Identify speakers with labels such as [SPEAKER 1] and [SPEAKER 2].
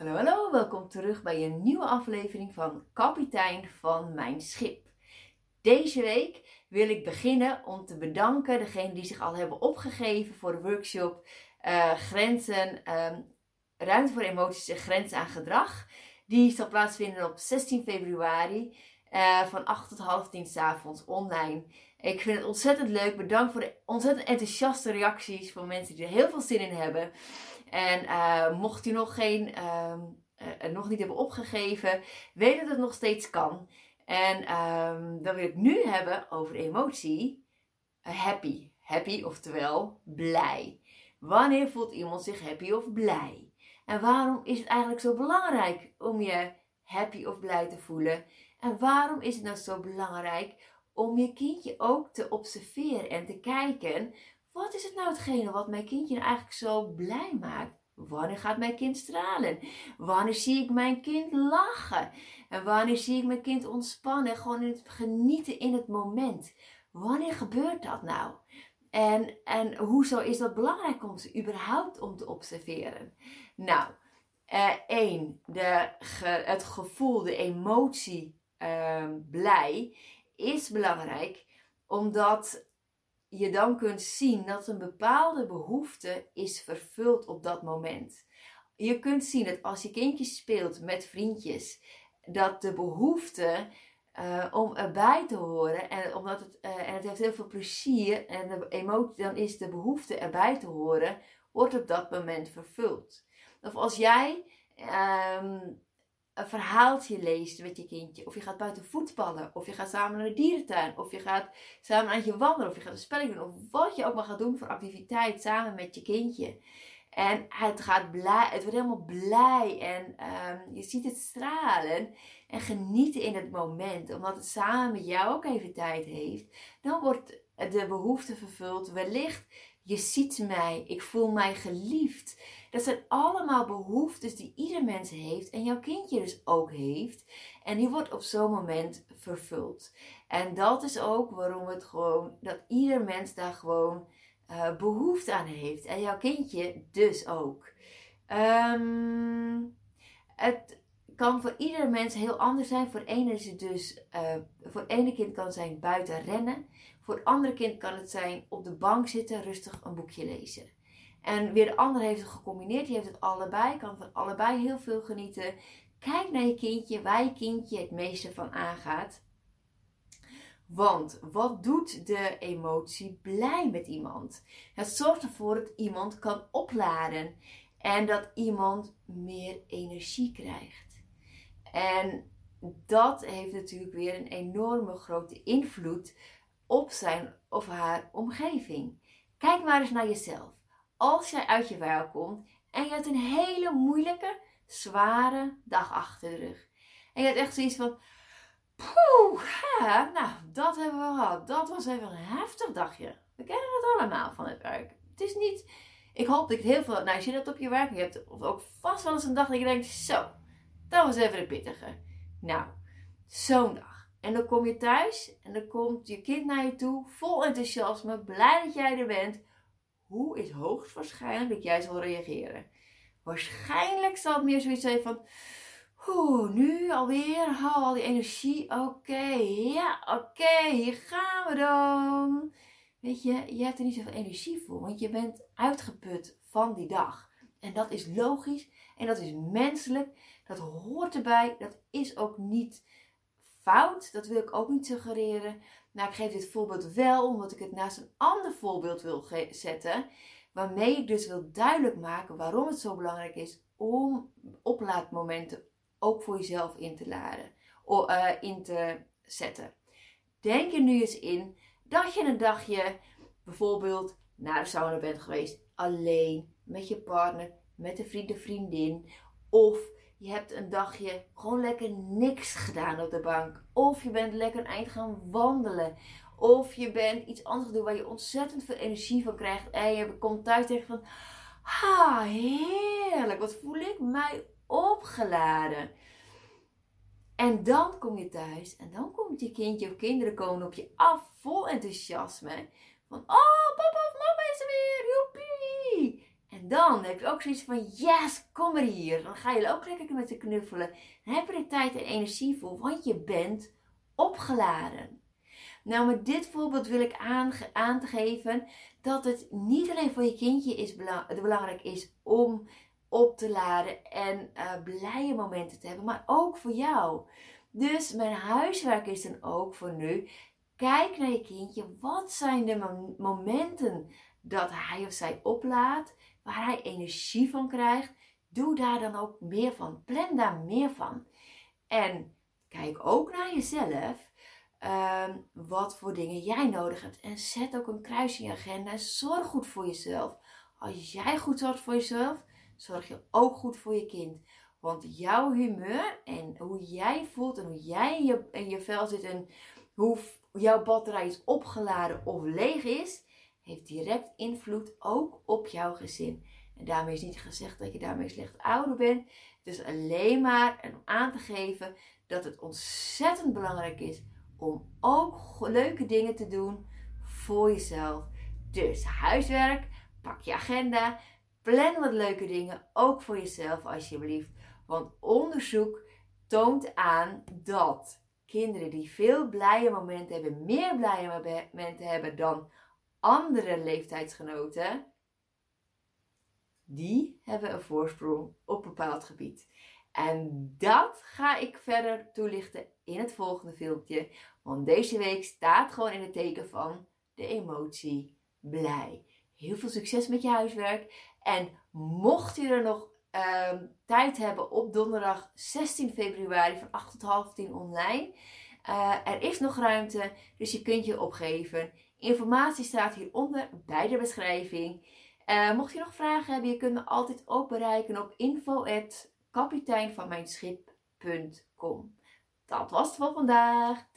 [SPEAKER 1] Hallo, hallo, welkom terug bij een nieuwe aflevering van Kapitein van Mijn Schip. Deze week wil ik beginnen om te bedanken degenen die zich al hebben opgegeven voor de workshop uh, Grenzen, um, Ruimte voor Emoties en Grenzen aan Gedrag. Die zal plaatsvinden op 16 februari uh, van 8 tot half 10 s avonds online. Ik vind het ontzettend leuk. Bedankt voor de ontzettend enthousiaste reacties van mensen die er heel veel zin in hebben. En uh, mocht u nog geen, uh, uh, nog niet hebben opgegeven, weet dat het nog steeds kan. En um, dan wil ik nu hebben over emotie. happy. Happy, oftewel blij. Wanneer voelt iemand zich happy of blij? En waarom is het eigenlijk zo belangrijk om je happy of blij te voelen? En waarom is het nou zo belangrijk om je kindje ook te observeren en te kijken wat is het nou hetgene wat mijn kindje nou eigenlijk zo blij maakt? Wanneer gaat mijn kind stralen? Wanneer zie ik mijn kind lachen? En wanneer zie ik mijn kind ontspannen? Gewoon in het genieten in het moment. Wanneer gebeurt dat nou? En, en hoezo is dat belangrijk om ze überhaupt om te observeren? Nou, uh, één, de, het gevoel, de emotie uh, blij is belangrijk omdat je dan kunt zien dat een bepaalde behoefte is vervuld op dat moment. Je kunt zien dat als je kindje speelt met vriendjes, dat de behoefte uh, om erbij te horen en omdat het, uh, en het heeft heel veel plezier en de emotie, dan is de behoefte erbij te horen, wordt op dat moment vervuld. Of als jij um, verhaaltje leest met je kindje. Of je gaat buiten voetballen. Of je gaat samen naar de dierentuin. Of je gaat samen aan je wandelen. Of je gaat een spelling doen. Of wat je ook maar gaat doen voor activiteit samen met je kindje. En het gaat blij, het wordt helemaal blij en um, je ziet het stralen en genieten in het moment, omdat het samen met jou ook even tijd heeft. Dan wordt de behoefte vervuld. Wellicht, je ziet mij, ik voel mij geliefd. Dat zijn allemaal behoeftes die ieder mens heeft en jouw kindje dus ook heeft. En die wordt op zo'n moment vervuld. En dat is ook waarom het gewoon, dat ieder mens daar gewoon uh, behoefte aan heeft. En jouw kindje dus ook. Um, het kan voor ieder mens heel anders zijn. Voor ene is het dus, uh, voor ene kind kan zijn buiten rennen. Voor het andere kind kan het zijn op de bank zitten, rustig een boekje lezen. En weer de ander heeft het gecombineerd. Die heeft het allebei. Kan van allebei heel veel genieten. Kijk naar je kindje, waar je kindje het meeste van aangaat. Want wat doet de emotie blij met iemand? Het zorgt ervoor dat iemand kan opladen en dat iemand meer energie krijgt. En dat heeft natuurlijk weer een enorme grote invloed op zijn of haar omgeving. Kijk maar eens naar jezelf als jij uit je werk komt en je hebt een hele moeilijke, zware dag achter de rug. En je hebt echt zoiets van, poeh, nou, dat hebben we gehad. Dat was even een heftig dagje. We kennen het allemaal van het werk. Het is niet, ik hoop dat ik heel veel, nou, als je dat op je werk hebt, of ook vast wel eens een dag dat je denkt, zo, dat was even de pittige. Nou, zo'n dag. En dan kom je thuis en dan komt je kind naar je toe, vol enthousiasme, blij dat jij er bent hoe is hoogstwaarschijnlijk dat jij zal reageren? Waarschijnlijk zal het meer zoiets zijn van, oeh, nu alweer, haal al die energie, oké, ja, oké, hier gaan we dan. Weet je, je hebt er niet zoveel energie voor, want je bent uitgeput van die dag. En dat is logisch en dat is menselijk, dat hoort erbij, dat is ook niet fout, dat wil ik ook niet suggereren. Nou, ik geef dit voorbeeld wel omdat ik het naast een ander voorbeeld wil zetten. Waarmee ik dus wil duidelijk maken waarom het zo belangrijk is om oplaadmomenten ook voor jezelf in te laden. Uh, in te zetten. Denk er nu eens in dat je een dagje bijvoorbeeld naar de sauna bent geweest. Alleen, met je partner, met een vriend of vriendin. Of je hebt een dagje gewoon lekker niks gedaan op de bank. Of je bent lekker een eind gaan wandelen. Of je bent iets anders doen waar je ontzettend veel energie van krijgt. En je komt thuis tegen van, ah heerlijk, wat voel ik mij opgeladen. En dan kom je thuis en dan komt je kindje of kinderen komen op je af vol enthousiasme. Van, oh papa of mama is er weer, joepie. En dan heb je ook zoiets van, yes, kom maar hier. Dan ga je ook lekker met ze knuffelen. Dan heb je de tijd en energie voor, want je bent opgeladen. Nou, met dit voorbeeld wil ik aangeven dat het niet alleen voor je kindje is belangrijk is om op te laden en uh, blije momenten te hebben, maar ook voor jou. Dus mijn huiswerk is dan ook voor nu. Kijk naar je kindje. Wat zijn de momenten dat hij of zij oplaadt, waar hij energie van krijgt? Doe daar dan ook meer van. Plan daar meer van. En kijk ook naar jezelf. Ehm, wat voor dingen jij nodig hebt. En zet ook een kruis in je agenda. Zorg goed voor jezelf. Als jij goed zorgt voor jezelf, zorg je ook goed voor je kind. Want jouw humeur en hoe jij voelt en hoe jij in je, in je vel zit en hoe jouw batterij is opgeladen of leeg is, heeft direct invloed ook op jouw gezin. En daarmee is niet gezegd dat je daarmee slecht ouder bent. Het is alleen maar om aan te geven dat het ontzettend belangrijk is om ook leuke dingen te doen voor jezelf. Dus huiswerk, pak je agenda, plan wat leuke dingen ook voor jezelf alsjeblieft. Want onderzoek toont aan dat kinderen die veel blije momenten hebben, meer blije momenten hebben dan andere leeftijdsgenoten, die hebben een voorsprong op bepaald gebied. En dat ga ik verder toelichten in het volgende filmpje. Want deze week staat gewoon in het teken van de emotie blij. Heel veel succes met je huiswerk. En mocht je er nog Ehm, tijd hebben op donderdag 16 februari van 8 tot half 10 online. Uh, er is nog ruimte, dus je kunt je opgeven. Informatie staat hieronder bij de beschrijving. Uh, mocht je nog vragen hebben, je kunt me altijd ook bereiken op info@kapiteinvanmijnschip.com. Dat was het voor vandaag.